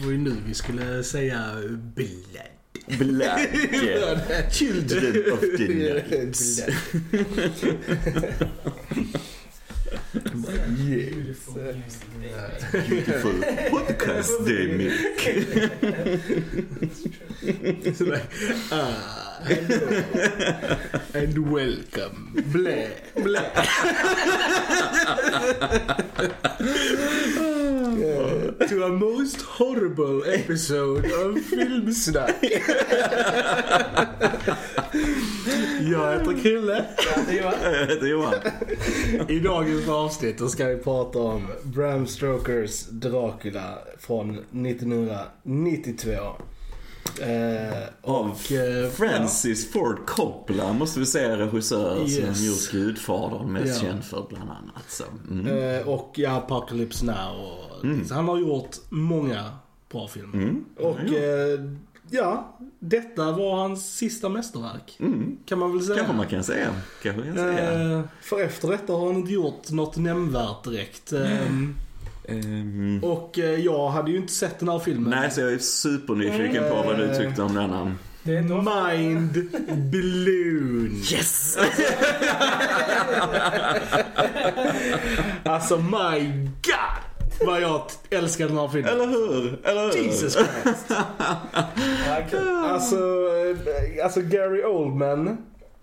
Det var ju nu vi skulle säga blood. Black. Children of the night. Beautiful podcast they make. It's like, ah, hello, and welcome. Blä, blä. To a most horrible episode of Filmsnack. Jag heter Krille. Jag heter Johan. I dagens avsnitt ska vi prata om Bram Stokers Dracula från 1992. Eh, Av och, eh, Francis Ford Coppola måste vi säga regissör som Yes. gjort Gudfadern mest Ja. känd för bland annat. Så, mm. Eh, och ja, Apocalypse Now. Och, Mm. så Han har gjort många bra filmer. Mm. Och Ja, eh, ja, detta var hans sista mästerverk. Mm. Kan man väl säga. Kanske man kan säga. Kanske man kan säga. Eh, för efter detta har han inte gjort något nämnvärt direkt. Ehm, och eh, jag hade ju inte sett den här filmen. nej, så jag är supernyfiken på vad du tyckte om denna. Det är Mind blown. Yes! Alltså my god. Vad jag älskar den här filmen. Eller hur? Eller hur? Jesus Christ. Alltså, eh, alltså Gary Oldman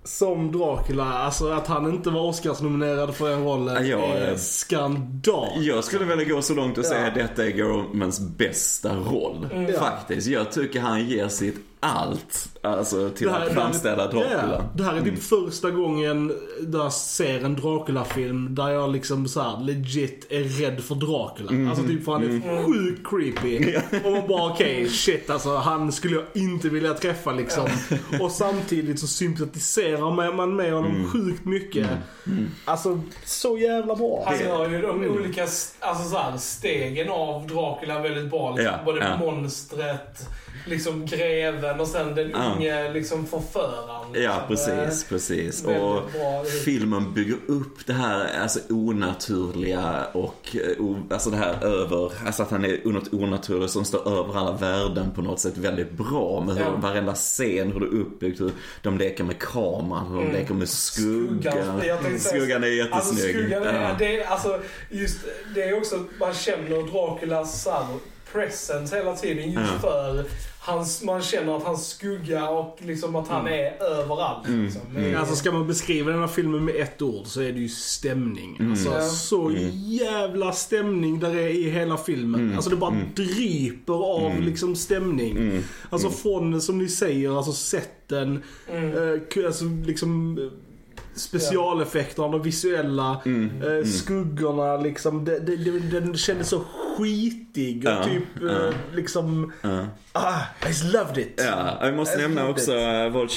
som Dracula, alltså att han inte var Oscarsnominerad för den rollen Ja, är skandal. Jag skulle vilja gå så långt och säga Ja. att detta är Gormans bästa roll. Ja. Faktiskt. Jag tycker han ger sitt allt. Alltså till Det här- att framställa det här- Dracula. Ja, det här är typ första gången där jag ser en Dracula-film där jag liksom så här legit är rädd för Dracula. Alltså typ för han är sjukt creepy. Och man bara okej, shit alltså han skulle jag inte vilja träffa liksom. Och samtidigt så sympatiserar man- man med honom sjukt mycket. Alltså så jävla bra. Han gör ju de Mm. olika alltså så här, stegen av Dracula väldigt bra. Liksom. Ja, Både ja. monstret, liksom greven och sen den Ja. Unge liksom förföraren. Ja, liksom. precis, precis. väldigt Och filmen bygger upp det här alltså, onaturliga och eh, alltså det här över, alltså att han är något onaturligt som står över alla värden på något sätt väldigt bra med hur Ja. varenda scen, hur det är uppbyggt, hur de leker med kameran, hur de leker med skuggan. Skuggan, Skuggan är Alltså jättesnygg. skuggan är, Ja. det är, alltså, just, det är också, man känner Draculas så här, presence hela tiden just Ja. för hans, man känner att hans skugga och liksom att han är överallt. Mm. Liksom. Mm. Alltså ska man beskriva den här filmen med ett ord så är det ju stämning. Alltså Ja. så jävla stämning där är i hela filmen. Alltså det bara dryper av liksom stämning. Mm. Alltså från, som ni säger, alltså sätten, Mm. eh, alltså liksom specialeffekterna, de visuella, Mm. eh, skuggorna liksom. Det, det, det, den kändes så skitig och Ja, typ eh, ja. liksom, Ja. ah, I just loved it. Ja, jag måste I nämna också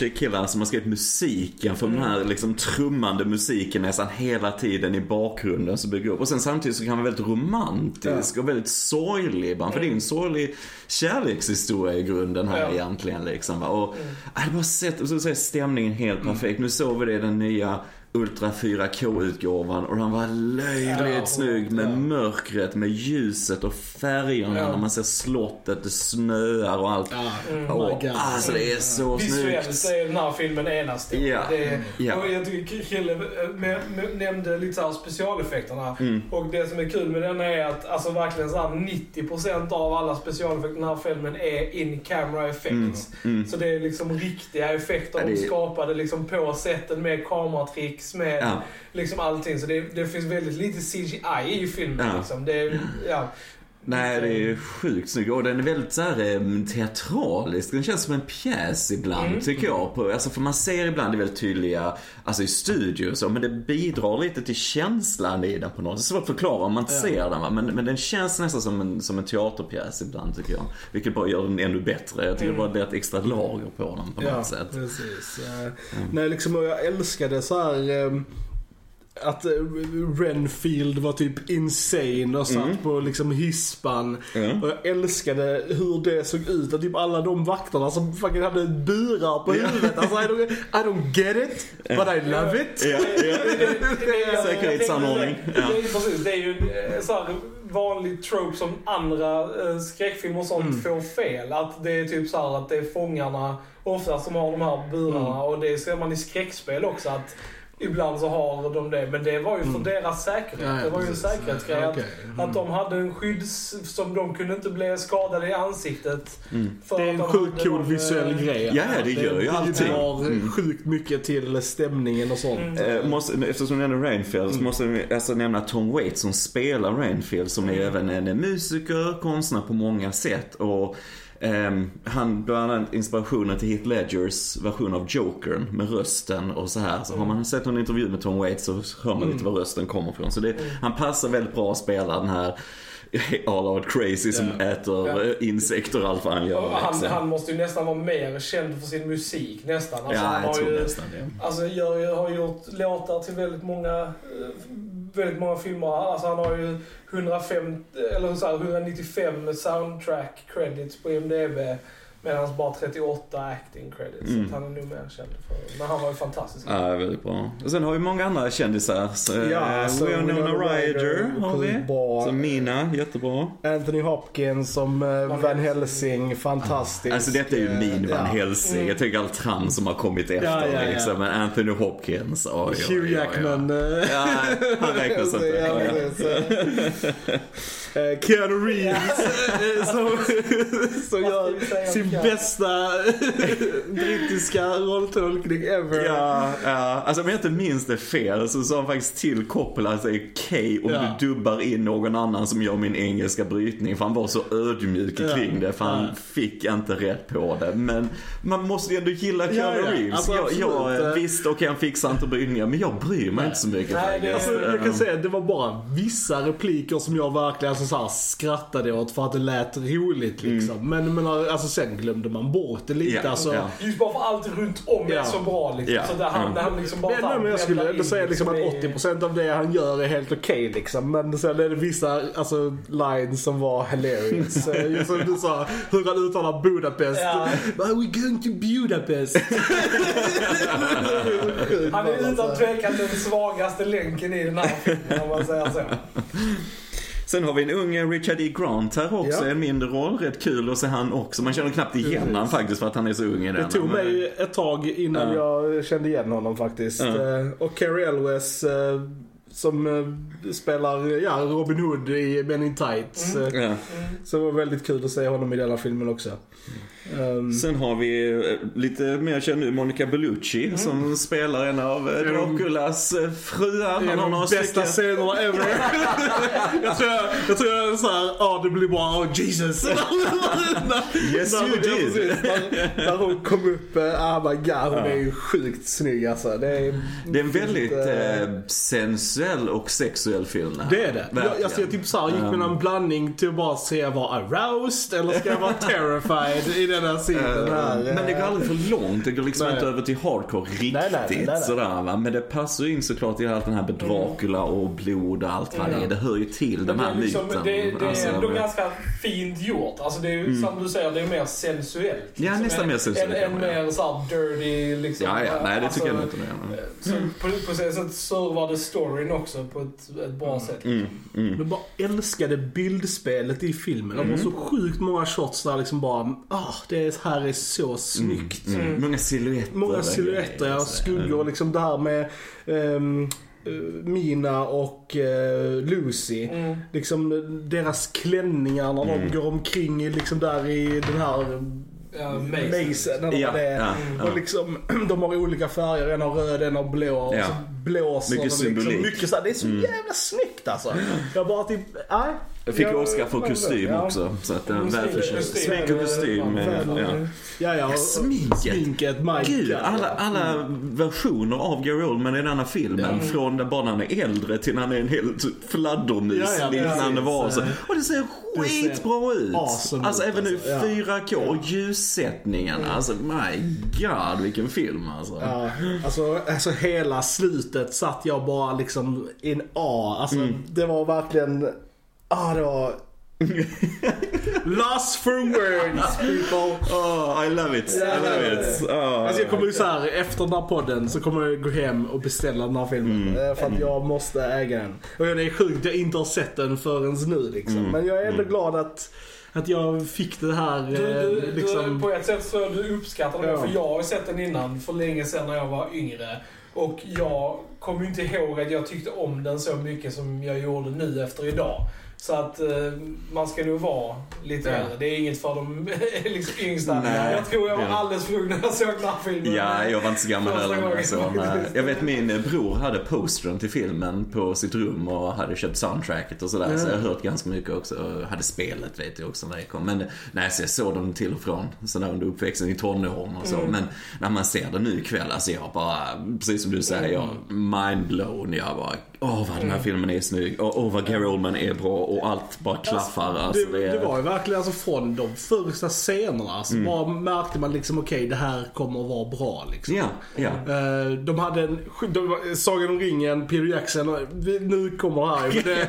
it. Killa som har skrivit musiken för den här liksom trummande musiken nästan hela tiden i bakgrunden så bygger upp. Och sen samtidigt så kan man vara väldigt romantisk och väldigt sorglig ibland. För det är ju en sorglig kärlekshistoria i grunden här Ja. egentligen liksom. Och jag hade bara sett, så att säga, stämningen helt perfekt. Nu såg vi det i den nya Ultra 4K-utgåvan och den var löjligt Ja, snygg med ja. mörkret, med ljuset och färgerna Ja. när man ser slottet, det snöar och allt. Ja, Mm. oh Och, God. alltså det är så Visuellt snyggt. så är den här filmen enastående. Ja. Det, Ja. och jag tycker Krille eh, med- med- nämnde lite så här specialeffekterna. Mm. Och det som är kul med den är att alltså verkligen så här 90% av alla specialeffekter i den här filmen är in camera effects. Mm. Så det är liksom riktiga effekter Ja, de det är- skapade liksom på sätten med med Ja. liksom allting. Så det, det finns väldigt lite CGI i filmen. Ja. Liksom. Det, ja. Nej, det är sjukt snygg. Och den är väldigt så här, teatralisk. Den känns som en pjäs ibland, Mm. tycker jag. På, alltså, för man ser ibland det väldigt tydliga, alltså i studio och så, men det bidrar lite till känslan i den på något sätt. Det är svårt att förklara om man Ja. ser den, va? Men, men den känns nästan som en, som en teaterpjäs ibland, tycker jag. Vilket bara gör den ännu bättre. Jag tycker Mm. bara det är ett extra lager på den på något sätt. precis. Eh, Nej, liksom jag älskade så här eh, att eh, Renfield var typ insane och satt Mm. på liksom hispan. Ja. Och jag älskade hur det såg ut. Att typ alla de vakterna som fucking hade burar på huvudet. Alltså I don't, I don't get it, but I love it. Säkerhetsanordning. Det är, precis, det är ju eh, så här, vanlig trope som andra eh, skräckfilmer och sånt Mm. får fel. Att det är typ så här att det är fångarna oftast som har de här burarna Mm. och det ser man i skräckspel också att ibland så har de det. Men det var ju för deras säkerhet. Mm. Ja, ja, det var ju en säkerhetsgrej. Ja, att- okej. Mm. Att de hade en skydds... som de kunde inte bli skadade i ansiktet. För Det är en sjukt cool någon, visuell eh, grej. Ja, ja, det gör ju allting. bidrar Mm. sjukt mycket till stämningen och sånt. Mm. Eh, måste, eftersom du nämner Rainfield så måste vi alltså nämna Tom Waits som spelar Rainfield som är även en musiker, konstnär på många sätt. Och ehm, han bland annat inspirationen till Heath Ledgers version av Jokern med rösten och så här. Så har man sett en intervju med Tom Waits så hör man lite var rösten kommer ifrån. Så det, han passar väldigt bra att spela den här all out crazy som äter eh, insekter och allt vad han gör. Han, liksom. han måste ju nästan vara mer känd för sin musik nästan. Alltså, ja, jag har tror ju, nästan det. Alltså gör, har gjort låtar till väldigt många, eh, väldigt många filmer. Alltså han har ju 105, eller så här, 195 soundtrack credits på IMDB. Medan bara 38 acting credits. Mm. Så han är nog mer känd för Men han var ju fantastisk. Ja, väldigt bra. Och sen har vi många andra kändisar. Så, Ja, ja, alltså, Winona Winona Ryder har vi. Så Mina, jättebra. Anthony Hopkins som eh, Van Helsing, fantastisk. Alltså detta är ju min Van. Helsing. Jag tycker allt han som har kommit efter Ja, ja, ja. liksom. Men Anthony Hopkins, oj, oj, oj, Hugh oj. Jackman. eh, Ja, han räknas inte. Eh, Keanu Reeves eh, som, som Vad gör sin bästa brittiska rolltolkning ever. Ja, ja, alltså om jag inte minns det fel så sa han faktiskt till Coppola att det är okej om Ja. du dubbar in någon annan som gör min engelska brytning. För han var så ödmjuk Ja. kring det för han Ja. fick inte rätt på det. Men man måste ju ändå gilla Keanu Ja, ja. Reeves. Alltså, jag, jag, absolut. visst, okej han fixar inte brytningar men jag bryr mig inte så mycket Nej, det- faktiskt. Alltså, jag kan säga att det var bara vissa repliker som jag verkligen alltså, så här, skrattade åt för att det lät roligt liksom. Men, men alltså, sen glömde man bort det lite. Ja, alltså, ja. Just bara för allt runt om är Ja. så bra liksom. Ja. Så där han, Mm. där han liksom bara Men, men jag skulle ändå säga liksom att i- 80% av det han gör är helt okej liksom. Men sen är det vissa alltså, lines som var hilarious. Eh, Just som du sa, hur han uttalar Budapest. Ja. But we're going to Budapest. Han är utan tvekan den svagaste länken i den här filmen om man säger så. Sen har vi en ung Richard E. Grant här också, Ja. en mindre roll. Rätt kul att se han också. Man känner knappt igen han faktiskt för att han är så ung i den. Det tog Men- mig ett tag innan jag kände igen honom faktiskt. Ja. Eh, Och Carrie Elwes eh, som eh, spelar ja, Robin Hood i Men in Tights. Eh, Ja. Så det var väldigt kul att se honom i denna filmen också. Um, Sen har vi eh, lite mer känd nu, Monica Bellucci som spelar en av eh, Mm. Draculas eh, fruar. är Han har de bästa stycken. scenerna ever. jag tror jag, jag, tror jag är såhär, ja det blir bra, oh Jesus. Yes, När- you ja, did. precis. När, när hon kom upp, eh, oh my god hon är ju sjukt snygg alltså. Det är, Det är en väldigt eh, eh, sensuell och sexuell film. här. Det är det. Jag, Verkligen. alltså jag typ såhär, gick Um, mellan en blandning till att bara se jag vara aroused eller ska jag vara terrified i den här scenen Eh, här. Men det går aldrig för långt. Det går liksom Nej. inte över till hardcore riktigt Nej, nej, nej, nej. sådär va. Men det passar ju in såklart i allt den här med Dracula och blod och allt vad det är. Det hör ju till den här det är, liksom, myten. det, det är Alltså, ändå ganska fint gjort. Alltså det är ju som du säger, det är mer sensuellt. Ja, Liksom. nästan mer sensuellt, En, en, ja, ja. mer såhär dirty liksom. Ja, ja, nej det Alltså, tycker jag inte är. Så på, på så sätt servar det storyn också på ett, ett bra sätt. Mm, mm. Jag bara älskade bildspelet i filmen. Det var så sjukt många shots där liksom bara, ah det här är så snyggt. Mm. Många silhuetter. Många silhuetter, ja, så. skuggor liksom det här med eh, Mina och eh, Lucy. Mm. Liksom deras klänningar när Mm. de går omkring i, liksom där i den här Ja, Mason. Ja, det ja, ja. Och liksom, de har olika färger, en har röd, en har blå. Och så blåser Mycket liksom. symbolik. Mycket så här, det är så jävla snyggt alltså. Jag bara typ, nej. Jag fick Jag- Oscar för kostym ja. också. Så att den Mm, väl snygg förtjänt. kostym. Ja, eh, väl, Ja. Ja, ja. och- Sminket. Sminket, my Gud, alla, alla versioner av Gary Oldman i denna filmen. Från där bara när han är äldre till när han är en helt fladdermus Ja, ja, liknande varelse. Och det ser skitbra ut. awesome alltså ut, även nu alltså. Ja. 4K och ljussättningen. Alltså my god vilken film alltså. Ja, alltså, alltså hela slutet satt jag bara liksom in A. Alltså Mm. det var verkligen, ah det var Lost for words people. Oh, I love it. I love it. Oh. Alltså jag kommer ju såhär, efter den här podden så kommer jag gå hem och beställa den här filmen. Mm. Eh, För att jag måste äga den. Och det är sjukt, jag inte har sett den förrän nu liksom. Mm. Men jag är ändå glad att, att jag fick det här Du, eh, du, du, liksom... på ett sätt så du uppskattar det, Ja. för jag har ju sett den innan för länge sedan när jag var yngre. Och jag kommer ju inte ihåg att jag tyckte om den så mycket som jag gjorde nu efter idag. Så att eh, man ska nog vara lite Ja. äldre. Det är inget för de liksom, yngsta. Nej. jag tror jag var alldeles för ung när jag såg den här filmen. Ja, jag var inte så gammal heller. Så, jag vet min bror hade postern till filmen på sitt rum och hade köpt soundtracket och sådär. Så jag har hört ganska mycket också. Och hade spelet vet jag också när det kom. Men nej, så jag såg dem till och från sådär under uppväxten i tonåren och så. Men när man ser det nu ikväll, alltså jag bara, precis som du säger, jag mindblown. Jag bara, åh vad den här filmen är snygg. Och åh vad Gary Oldman är bra och allt bara klaffar. Alltså, det, det, är... det var ju verkligen alltså från de första scenerna så Mm. bara märkte man liksom okej det här kommer att vara bra liksom. Ja, ja. Eh, De hade en, de, Sagan om ringen, Peter Jackson, nu kommer det här det,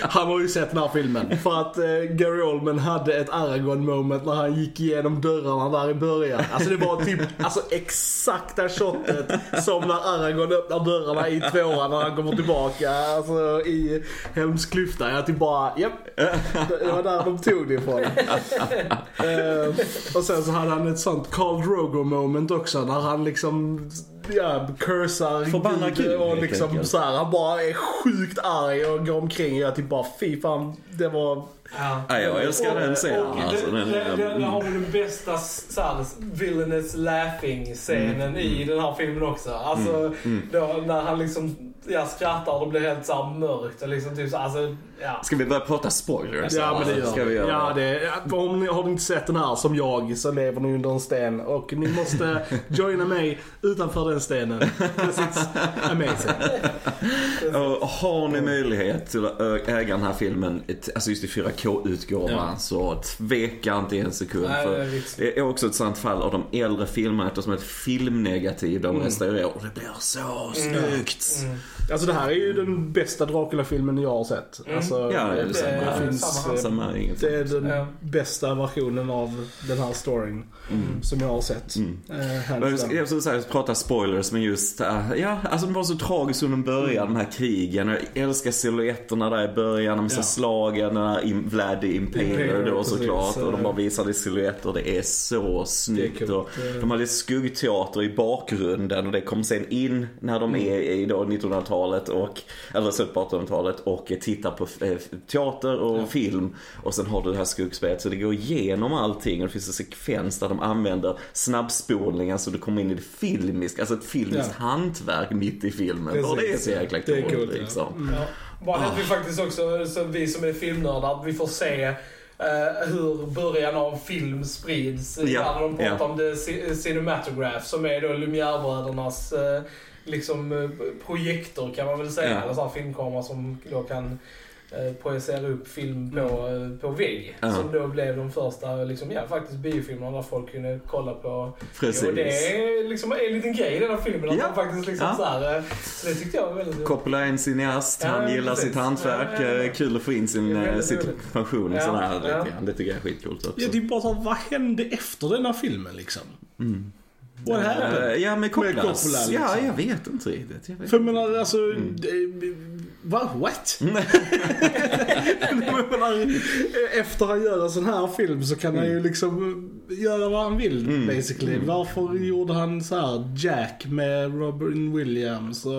Han har ju sett den här filmen. För att eh, Gary Oldman hade ett Aragorn moment när han gick igenom dörrarna där i början. Alltså det var typ alltså exakta shotet som när Aragorn öppnar dörrarna i tvåan när han kommer tillbaka. Alltså i Helms klyfta. Jag typ bara, japp. Det var där de tog det ifrån. Eh, och sen så hade han ett sånt Carl Drogo moment också när han liksom Ja, cursar Förbannar Gud, och liksom så här, han bara är sjukt arg och går omkring och jag typ bara fy fan, det var... Ja. Ja, jag älskar den scenen. Och Alltså, det, den, den, det har vi den bästa så här, villainous laughing-scenen Mm, i den här filmen också. Alltså, Då, när han liksom ja, skrattar och det blir helt så här mörkt. Och liksom, typ så, alltså, ja. Ska vi börja prata spoilers? Ja men det gör Ska vi göra Ja, det, ja, om ni, har ni inte sett den här som jag så lever ni under en sten och ni måste joina mig utanför den stenen. it's amazing. Och har ni möjlighet till att äga den här filmen, alltså just i 4K-utgåvan, Ja. så tveka inte en sekund. Nej, för det är också ett sånt fall av de äldre filmerna eftersom ett filmnegativ de restaurerar och det blir så snyggt. Mm. Alltså det här är ju den bästa Dracula-filmen jag har sett. Alltså, Ja, det är Det- detsamma. det- finns, samma. eh, Samma, Det är den Ja. bästa versionen av den här storyn som jag har sett. Mm. Hands Jag skulle säga, prata spoilers, men just, äh, ja, alltså det var så tragiskt under början, de här krigen. Jag älskar silhuetterna där i början, de Ja. slagen, den här Vlad Impaler Impaler, då såklart. Och de bara visade silhuetter, det är så snyggt. coolt. och de hade skuggteater i bakgrunden och det kom sen in när de är i då 1900-talet och, eller slutet på 1800-talet och tittar på eh, teater och film. Och sen har du det här skuggspelet så det går igenom allting och det finns en sekvens där de använder snabbspolningar så du kommer in i det filmiska, alltså ett filmiskt Ja. hantverk mitt i filmen. Och det är så jäkla Det är coolt ja. liksom. Ja. Bara det att vi faktiskt också, så vi som är filmnördar, vi får se eh, hur början av film sprids. Ja, När de pratar ja. om the ci- cinematograph som är då Lumière-brödernas eh, liksom, eh, projektor kan man väl säga. Ja. Eller så filmkamera som då kan projicera upp film på, eh, på vägg. Ja. Som då blev de första liksom, ja, faktiskt biofilmerna där folk kunde kolla på. Precis. Och det är liksom en liten grej i den här filmen. Att Ja. man faktiskt liksom Ja. så här, eh, så det tyckte jag var väldigt Coppola är en cineast, Ja, han gillar precis. sitt hantverk. Ja, ja, ja. eh, Kul att få in sin, eh, roligt. passion sådär lite ja. Det tycker jag är skitcoolt också. Ja, det är bara så, vad hände efter den här filmen liksom? What happened? Eh, Ja, med Coppola. Med Coppola, liksom. Ja, jag vet inte riktigt. Jag vet För jag menar alltså, det- va? What? jag menar, efter han gör en sån här film så kan han ju liksom göra vad han vill Mm. basically. Varför gjorde han så här Jack med Robin Williams och...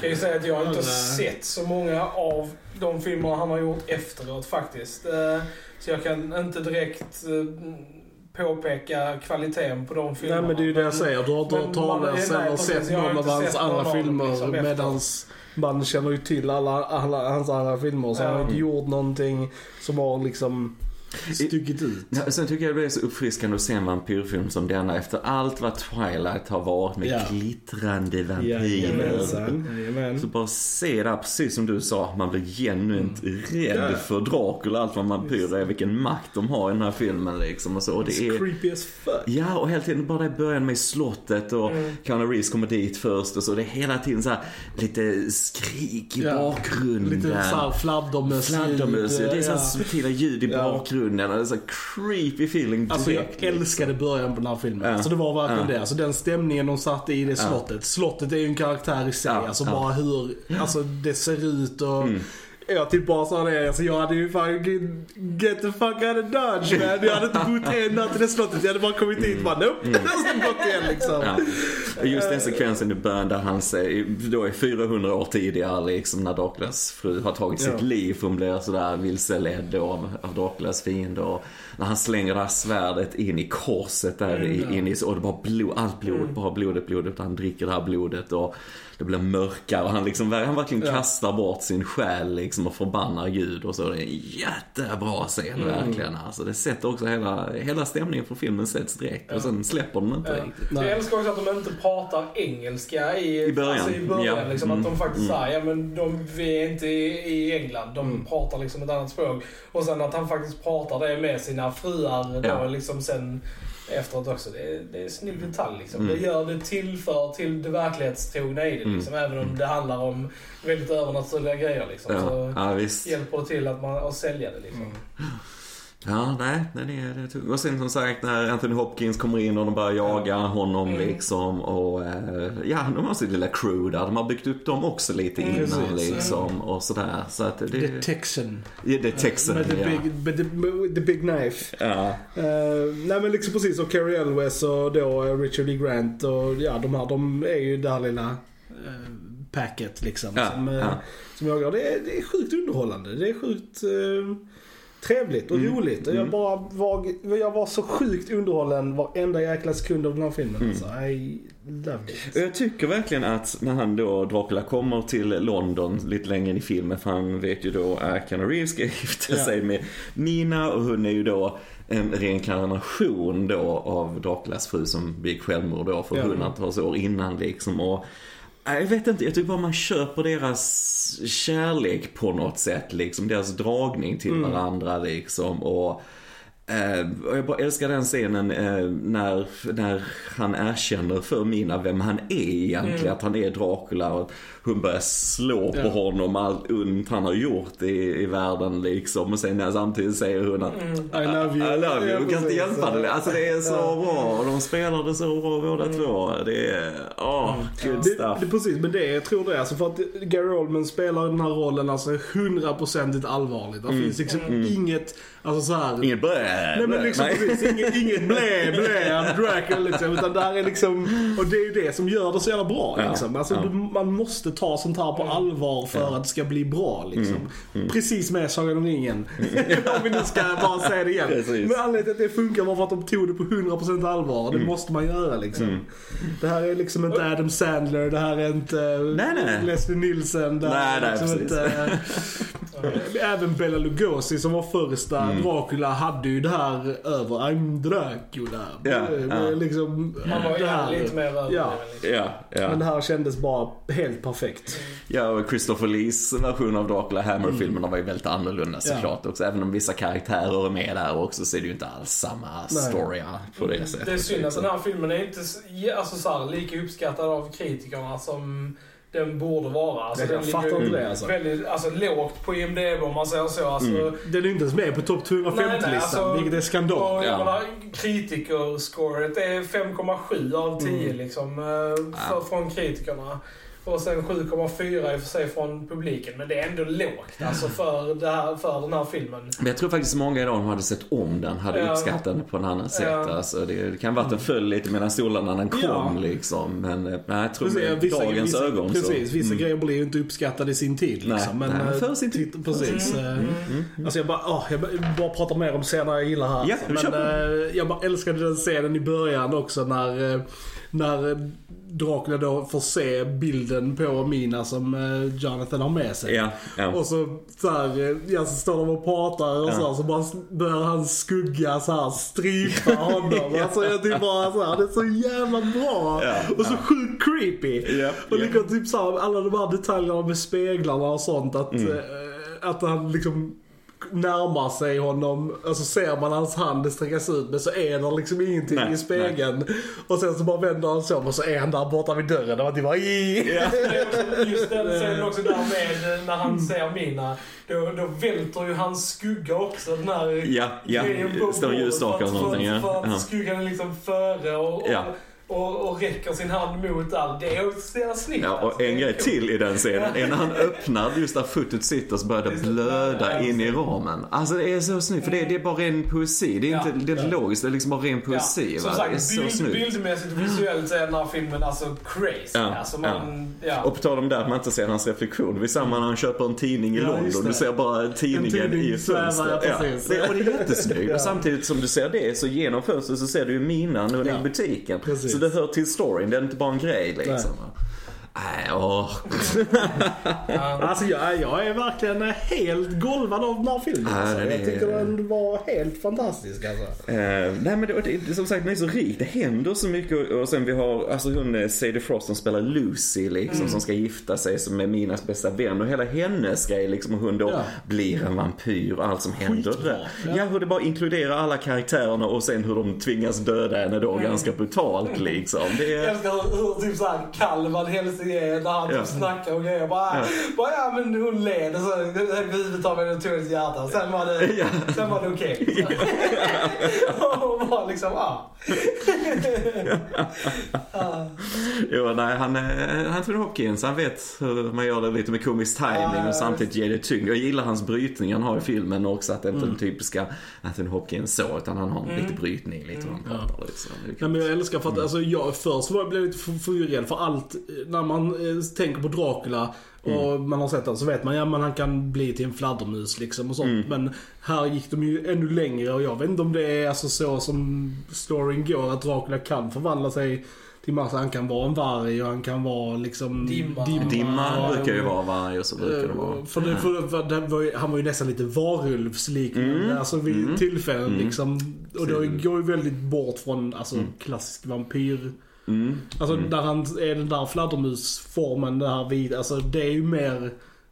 kan ju säga att jag har inte Alla- sett så många av de filmer han har gjort efteråt faktiskt. Eh, Så jag kan inte direkt eh, påpeka kvaliteten på de filmerna. Nej men det är ju det jag säger. Du har man- talas nej, eller sett har någon av hans andra filmer liksom medans man känner ju till alla, alla hans andra filmer så han har Ja. inte gjort någonting som har liksom stuckit ut. Ja, sen tycker jag det är så uppfriskande att se en vampyrfilm som denna efter allt vad Twilight har varit med Ja. glittrande vampyrer. Jajamän. Så bara se det här, precis som du sa, man blir genuint rädd Ja. för Dracula, allt vad vampyrer är, vilken makt de har i den här filmen liksom och så. Och det är... creepy as fuck. Ja, och hela tiden bara i början med slottet och Mm. Keanu Reeves kommer dit först och så. Det är hela tiden så här lite skrik i Ja. bakgrunden. Lite såhär fladdermöss. Fladdermöss, det är så här Ja. subtila ljud i Ja. Bakgrunden och det är så creepy feeling Alltså jag direkt, liksom. älskade början på den här filmen. Ja. Alltså det var verkligen Ja. det. Alltså den stämningen de satte i det slottet. Slottet är ju en karaktär i sig. Ja. Alltså bara hur alltså, det ser ut och... Mm. Jag typ bara sa det, alltså jag hade ju fan get the fuck out of Dodge man. Jag hade inte bott en natt i det slottet. Jag hade bara kommit dit och bara nope. Mm. Jag ska gått igen liksom. Ja. Och Just den sekvensen i början där han säger, då är 400 år tidigare liksom när Draculas fru har tagit sitt Ja. liv hon blir sådär vilseledd av, av Draculas fiender. Och när han slänger det här svärdet in i korset där Mm, in i, och det bara blod, allt blod, bara blodet, blodet. Han dricker det här blodet och det blir mörkare och han liksom, han verkligen Ja. kastar bort sin själ liksom och förbannar Gud och så. Det är en jättebra scen verkligen. Alltså det sätter också hela, hela stämningen för filmen sätts direkt och sen släpper den inte Ja. riktigt. Jag älskar också att de inte pratar engelska i, I början. Alltså i början Ja. liksom, Mm. Att de faktiskt Mm. säger, ja men de, vi är inte i, i England, de Mm. pratar liksom ett annat språk. Och sen att han faktiskt pratar det med sina fruar Ja. då liksom sen efteråt också. Det är, det är en snygg detalj liksom. Mm. Det gör det tillför till det verklighetstrogna i det liksom. Även om det handlar om väldigt övernaturliga grejer liksom. Ja, Så ja visst. hjälper det till att, man, att sälja det liksom. Mm. Ja, nej, är, det är tung. Och sen som sagt när Anthony Hopkins kommer in och de börjar jaga honom Mm. liksom och eh, ja, de har sitt lilla crew där. De har byggt upp dem också lite Mm. innan Precis. liksom och sådär. Så att det, The Texan. ja, det är Texan, Med the, ja. big, the, the big knife. ja. Uh, nej men liksom precis, och Carrie Elwes och då eh, Richard E. Grant och ja de här, de är ju det här lilla uh, packet liksom. Ja, som, ja. som jag. Det är, det är sjukt underhållande. Det är sjukt eh, trevligt och Mm, roligt. Och jag mm. bara var, jag var så sjukt underhållen varenda jäkla sekund av den här filmen. Mm. Alltså. I loved it. Och Jag tycker verkligen att när han då, Dracula, kommer till London lite längre in i filmen, för han vet ju då att Keanu Reeves ska gifta Ja. sig med Nina och hon är ju då en reinkarnation då av Draculas fru som begick självmord då för Ja. hundratals år innan liksom. Och Jag vet inte, jag tycker bara man köper deras kärlek på något sätt liksom. Deras dragning till Mm. varandra liksom. Och, eh, och jag bara älskar den scenen eh, när, när han erkänner för Mina vem han är egentligen. Mm. Att han är Dracula och hon börjar slå på Ja. honom allt ont han har gjort i, i världen liksom. Och sen när samtidigt säger hon att Mm. I love you. I love you, Ja, kan inte hjälpa det. Alltså det är så Ja. bra och de spelar det så bra båda två. Det är, åh, good Det, stuff. det, precis, men det jag tror det är alltså för att Gary Oldman spelar den här rollen alltså hundraprocentigt allvarligt. Det finns liksom inget, alltså så här. Inget blä, Nej men blä. liksom Nej. precis, inget, inget blä blä Dracula liksom. Utan där är liksom, och det är ju det som gör det så jävla bra Ja, liksom. Alltså ja. du, man måste ta sånt här på allvar för att det ska bli bra liksom. Mm, Precis med Sagan om ringen. om vi nu ska bara säga det igen. Precis. Men anledningen till att det funkar var för att de tog det på 100% allvar. Mm. Det måste man göra liksom. Det här är liksom inte Adam Sandler, det här är inte Nej, nej. Leslie Nielsen. Det här Nej, är nej, liksom precis. inte, Även Bela Lugosi som var första Mm. Dracula hade ju det här över I'm Dracula. Ja, Eh, ja. Liksom, Han var ju lite mer över Ja. det, liksom. Ja, Men det ja. här kändes bara helt perfekt. Ja, och Christopher Lees version av Dracula Hammer-filmerna var ju väldigt annorlunda såklart också. Även om vissa karaktärer är med där också så är det ju inte alls samma story på det sättet. Det är synd att den här filmen är inte ja, alltså, så här, lika uppskattad av kritikerna som den borde vara. Alltså, Jag den fattar inte det, alltså. Väldigt, alltså lågt på IMDB om man säger så. Alltså, Den är inte ens med på topp 250-listan, Nej, nej, alltså- vilket är skandal. Ja. menar, kritikerscoret är 5,7 av 10 liksom, eh, för, Ja. från kritikerna. Och sen 7,4 i och för sig från publiken. Men det är ändå lågt alltså, för, det här, för den här filmen. Men jag tror faktiskt många idag som hade sett om den hade Ja. uppskattat den på en annan sätt. Ja. Alltså, det, det kan vara att den föll lite mellan stolarna när den kom Ja. liksom. Men eh, nej, jag tror Precis, med vissa, dagens vissa, ögon precis, så... vissa mm. grejer blir ju inte uppskattade i sin tid. Nej, Liksom. nej, men eh, för sin tid. Precis. Mm, eh, mm. Alltså jag bara, åh, jag bara, pratar mer om scener jag gillar här. Ja, alltså. Men jag bara älskade den scenen i början också när, när eh, Dracula då får se bilden på Mina som eh, Jonathan har med sig. Ja, ja. Och så, så här, eh, ja, så står de och pratar och Ja. så, här, så bara börjar hans skugga så här strypa honom. Alltså jag tycker bara så här, det är så jävla bra. Ja, och så sjukt creepy. Ja, och ja. liksom typ så här, alla de här detaljerna med speglarna och sånt. Att, Mm. att han liksom närmar sig honom, alltså ser man hans hand sträckas ut men så är det liksom ingenting Nej, i spegeln. Och sen så bara vänder han sig om och så är han där borta vid dörren och man typ bara också- Just den scenen också där med när han ser Mina. Då, då välter ju hans skugga också den här Ja, ja. grejen på Står för att- eller någonting, ja. För att Ja. skuggan är liksom före och, och, Ja. Och, och räcker sin hand mot allt. Det är så jävla snyggt. Ja, och en grej till i den scenen är när han öppnar just där fotot sitter så börjar det blöda in i ramen. Alltså det är så snyggt för det är, det är bara ren poesi. Det är Ja, inte det är inte logiskt, det är liksom bara ren poesi. Som va? sagt, det är så bild, snyggt. bildmässigt och visuellt är den här filmen alltså crazy. Ja, Alltså man, ja. Och på tal om det att man inte ser hans reflektion. Är samma när han köper en tidning i Ja, London. Du ser bara tidningen En tidning i fönstret. ja, det, och det är jättesnyggt. Ja. Och samtidigt som du ser det så genom fönstret så ser du ju minan och Ja. i butiken. Det hör till storyn. Det är inte bara en grej liksom. Nej. Nej, åh. Alltså jag, jag är verkligen helt golvad av den här filmen. Ja, alltså. Jag tycker den var helt fantastisk alltså. Eh, nej men det, det, som sagt den är så rik, det händer så mycket och, och sen vi har, alltså hon eh, Sadie Frost som spelar Lucy liksom som ska gifta sig som är Minas bästa vän och hela hennes grej liksom hur hon då Ja. blir en vampyr och allt som händer Skitbra. där. Ja. Ja. hur det bara inkluderar alla karaktärerna och sen hur de tvingas döda henne då ganska brutalt liksom. Det Jag är, älskar hur, typ såhär kall Van Är när han Ja. typ snackar och grejer. Bara, Ja. bara ja men hon led och så huvudet av henne tog ett hjärta. Sen var det, Ja. sen var det okej. och bara liksom, ah. jo, nej, han, eh, Anthony Hopkins, han vet hur man gör det lite med komisk timing Ja, och samtidigt ger det tyngd. Jag gillar hans brytning han har i filmen också, att det inte är den typiska Anthony Hopkins så, utan han har en lite brytning, lite hur han pratar är Nej, men jag älskar för att alltså, jag först var jag blev lite för- förvirrad för allt eh, när man eh, tänker på Dracula och man har sett den så vet man ja men han kan bli till en fladdermus liksom och sånt. Men här gick de ju ännu längre och jag vet inte om det är alltså så som storyn går att Dracula kan förvandla sig till massa. Han kan vara en varg och han kan vara liksom Dimma. Dimma och- brukar ju vara varg och så brukar det vara. Eh, För det, för, för det var ju, han var ju nästan lite varulvsliknande Mm. alltså vid Mm. tillfällen Mm. liksom. Och det går ju väldigt bort från alltså, klassisk vampyr. Mm. Alltså Mm. där han är den där fladdermusformen, det här vid, alltså det är ju mer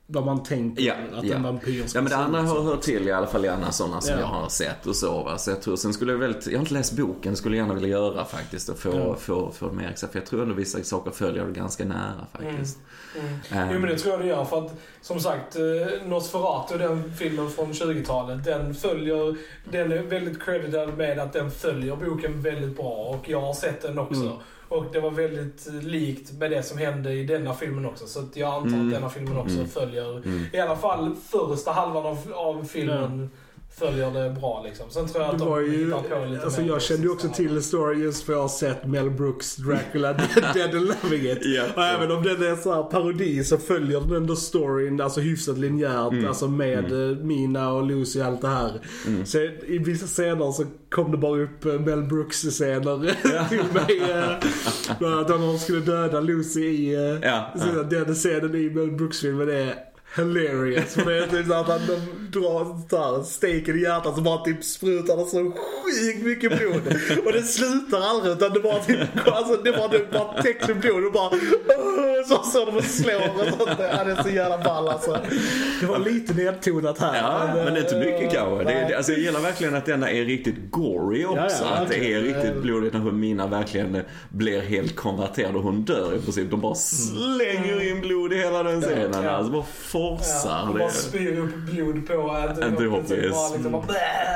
vad man tänker Ja, att ja. en vampyr ska Ja men det andra har hört till i alla fall i andra sådana som Ja. jag har sett och så va. Så jag tror, sen skulle jag väldigt, jag har inte läst boken, skulle jag gärna vilja göra faktiskt och få, Ja. få, få mer exakt. För jag tror ändå vissa saker följer det ganska nära faktiskt. Mm. Eh, Jo men det tror jag det gör för att som sagt eh, Nosferatu, den filmen från 20-talet, den följer, den är väldigt credited med att den följer boken väldigt bra och jag har sett den också. Mm. Och det var väldigt eh, likt med det som hände i denna filmen också. Så att jag antar Mm. att denna filmen också Mm. följer, Mm. i alla fall första halvan av, av filmen följer det bra liksom. Sen tror jag att Det var de ju, hittar på lite alltså mer jag kände ju också till storyn just för jag har sett Mel Brooks Dracula Dead and Loving It. Ja. Och även om den är så här parodi så följer den ändå storyn alltså hyfsat linjärt. Mm. Alltså med eh, Mina och Lucy och allt det här. Mm. Så i vissa scener så kom det bara upp eh, Mel Brooks scener till mig. eh, Bland annat när de skulle döda Lucy i Ja, ja. den scenen i Mel Brooks-filmen är hilarious. För det är typ så att de drar så här, steken i hjärtat så bara typ sprutar det så sjukt mycket blod. Och det slutar aldrig utan det bara typ, alltså det bara, det bara täcks med blod och bara så står de och slår och sånt där. Ja, det är så jävla ball alltså. Det var lite nedtonat här. Ja, men är inte mycket kanske. Det, det, alltså jag gillar verkligen att denna är riktigt gory också. Ja, ja, att det är riktigt blodigt när Mina verkligen blir helt konverterad och hon dör i princip. De bara slänger in blod i hela den scenen. Alltså bara forsar. Ja, och det. bara spyr upp blod på Anthony Anthony Hopkins. Bara liksom bara,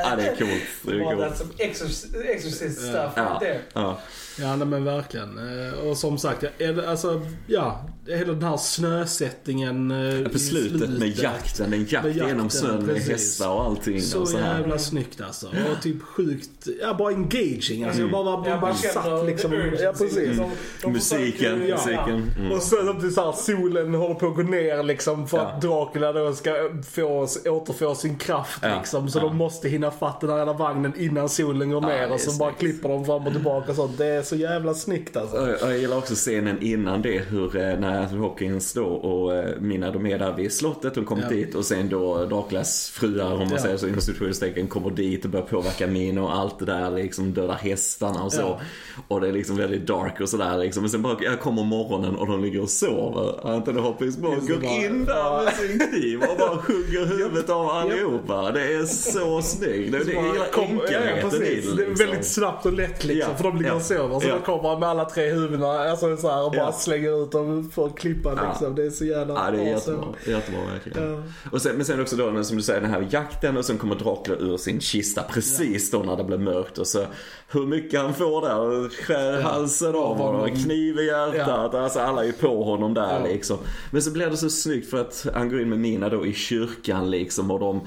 Ja, det är coolt. Det är coolt. that's some exorcist, exorcist stuff Ja. Ja. Ja men verkligen. Eh, Och som sagt, är det, alltså, ja. Hela den här snösättningen eh, På i slutet med jakten, en jakt Med jakten, genom snön med hästar och allting. Så och så här. jävla snyggt alltså. Och typ sjukt, ja bara engaging. Alltså jag bara var Ja, man satt liksom. Ja precis. De Musiken, försöker- ja, musiken. Mm. Och sen samtidigt så här, solen håller på att gå ner liksom för Ja. att Dracula då ska få, återfå sin kraft Ja, liksom. Så ja. de måste hinna fatta den här jävla vagnen innan solen går Ja, ner och så bara klipper de fram och tillbaka och sånt. Det är så jävla snyggt alltså. Och Jag gillar också scenen innan det hur eh, när Anthony Hopkins då och eh, Mina de är där vid slottet, de kommer Ja. dit och sen då Draclas fruar om man Ja. säger så inom situationstecken kommer dit och börjar påverka Mina och allt det där liksom döda hästarna och så. Ja. Och det är liksom väldigt dark och sådär liksom. Men sen bara jag kommer morgonen och de ligger och sover. Anthony Hopkins bara går bara- in där med sin kniv och bara hugger huvudet av allihopa. Det är så snyggt. Det, det, jag gillar enkelheten i det är liksom. väldigt snabbt och lätt liksom. För de ligger och sover. Så ja. kommer han med alla tre huvudena alltså, så här, och bara slänger ut dem för att klippa Ja. liksom. Det är så jävla Ja, det är bra jättebra. Jättebra verkligen. Ja. Och sen, men sen också då, som du säger, den här jakten och sen kommer Dracula ur sin kista precis då när det blir mörkt och så hur mycket han får där, skär Ja. halsen av honom, kniv i hjärtat, alltså alla är på honom där Ja. liksom. Men så blir det så snyggt för att han går in med Mina då i kyrkan liksom och de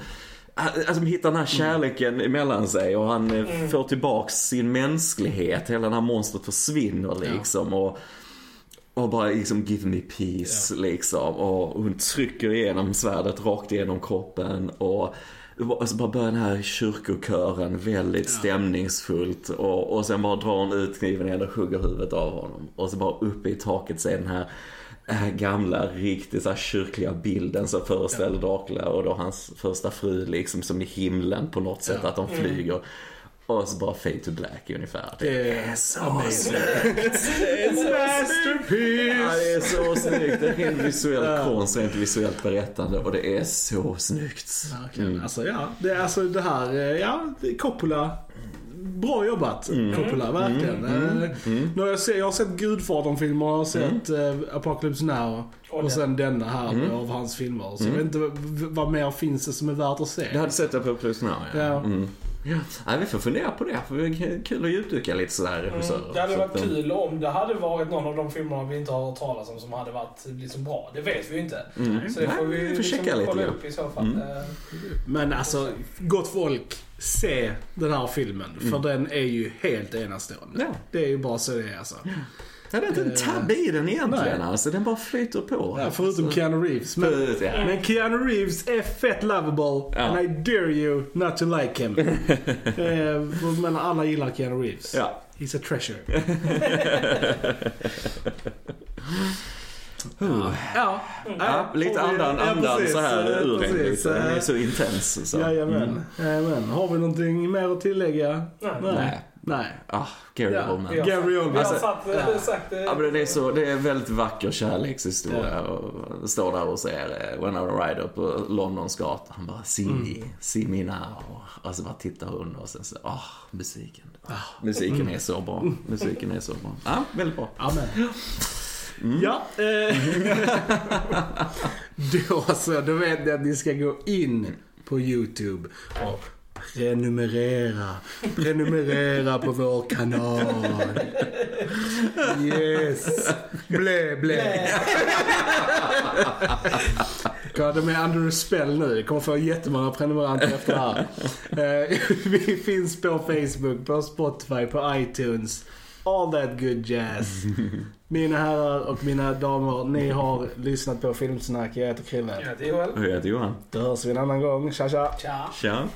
Alltså de hittar den här kärleken emellan sig och han mm. får tillbaks sin mänsklighet. Hela det här monstret försvinner liksom. Och, och bara liksom give me peace liksom. Och hon trycker igenom svärdet rakt igenom kroppen. Och, så bara börjar den här kyrkokören väldigt stämningsfullt. Och, och sen bara drar hon ut kniven igen och hugger huvudet av honom. Och så bara uppe i taket så är den här gamla, riktigt så här kyrkliga bilden som föreställer Dracula och då hans första fru liksom som i himlen på något sätt Ja. att de flyger. Och så bara fade to black ungefär. Det är så amazing. snyggt. Det är så Masterpiece! Ja, det är så snyggt. Det är rent visuell konst, rent visuellt berättande och det är så snyggt. Verkligen. Mm. Alltså ja, det, är alltså det här, eh, ja, det Coppola. Bra jobbat Coppola, verkligen. Eh, Nu har jag, sett, jag har sett Gudfadern-filmer, jag har sett eh, Apocalypse Now Och sen denna här av hans filmer. Så jag vet inte vad mer finns det som är värt att se. Du hade sett Plus Now, ja. Ja. Mm. Ja. Nej, vi får fundera på det, för det är kul att djupdyka lite sådär regissörer. Mm, det hade Så varit att, eh, kul om det hade varit någon av de filmerna vi inte har hört talas om som hade varit liksom bra. Det vet vi ju inte. Mm. Så det får vi Nej, vi får liksom checka lite kolla grann. upp i så fall. Mm. Eh, Men alltså, gott folk, se den här filmen. För den är ju helt enastående. Ja. Det är ju bara så det är alltså. Ja, det är inte en tabb i den egentligen Nej. alltså. Den bara flyter på. Ja, förutom alltså. Keanu Reeves. Men, Förut, ja. men Keanu Reeves är fett lovable Ja. and I dare you not to like him. eh, men alla gillar Keanu Reeves. Ja. He's a treasure. ja. Ja, lite Har vi- andan, ja, andan precis, så här eh, ur en lite. Den är eh, så intens. Så. Jajamän. Jajamän. Har vi någonting mer att tillägga? Nej. Nej. Nej. Ah, Gary Ja. Oldman. har, Gary Oldman. satt, eh, Ja. sagt det. Ja men det är så, det är en väldigt vacker kärlekshistoria och står där och ser eh, Winona Ryder på Londons gata. Han bara, see me, see me now. Och så bara tittar hon och sen så, ah, musiken. Ah, musiken är så bra. Musiken är så bra. Ja, väldigt bra. Amen. Ja. Eh, då så, då vet ni att ni ska gå in på YouTube och prenumerera. Prenumerera på vår kanal. Yes. Blä, blä. Ja, de är under spell nu. Jag kommer få jättemånga prenumeranter efter det här. Eh, Vi finns på Facebook, på Spotify, på iTunes. All that good jazz. Mina herrar och mina damer, ni har lyssnat på Filmsnack. Jag heter Krille. Ja, det är väl. Och jag heter Johan. Då hörs vi en annan gång. Tja tja. Tja. Tja.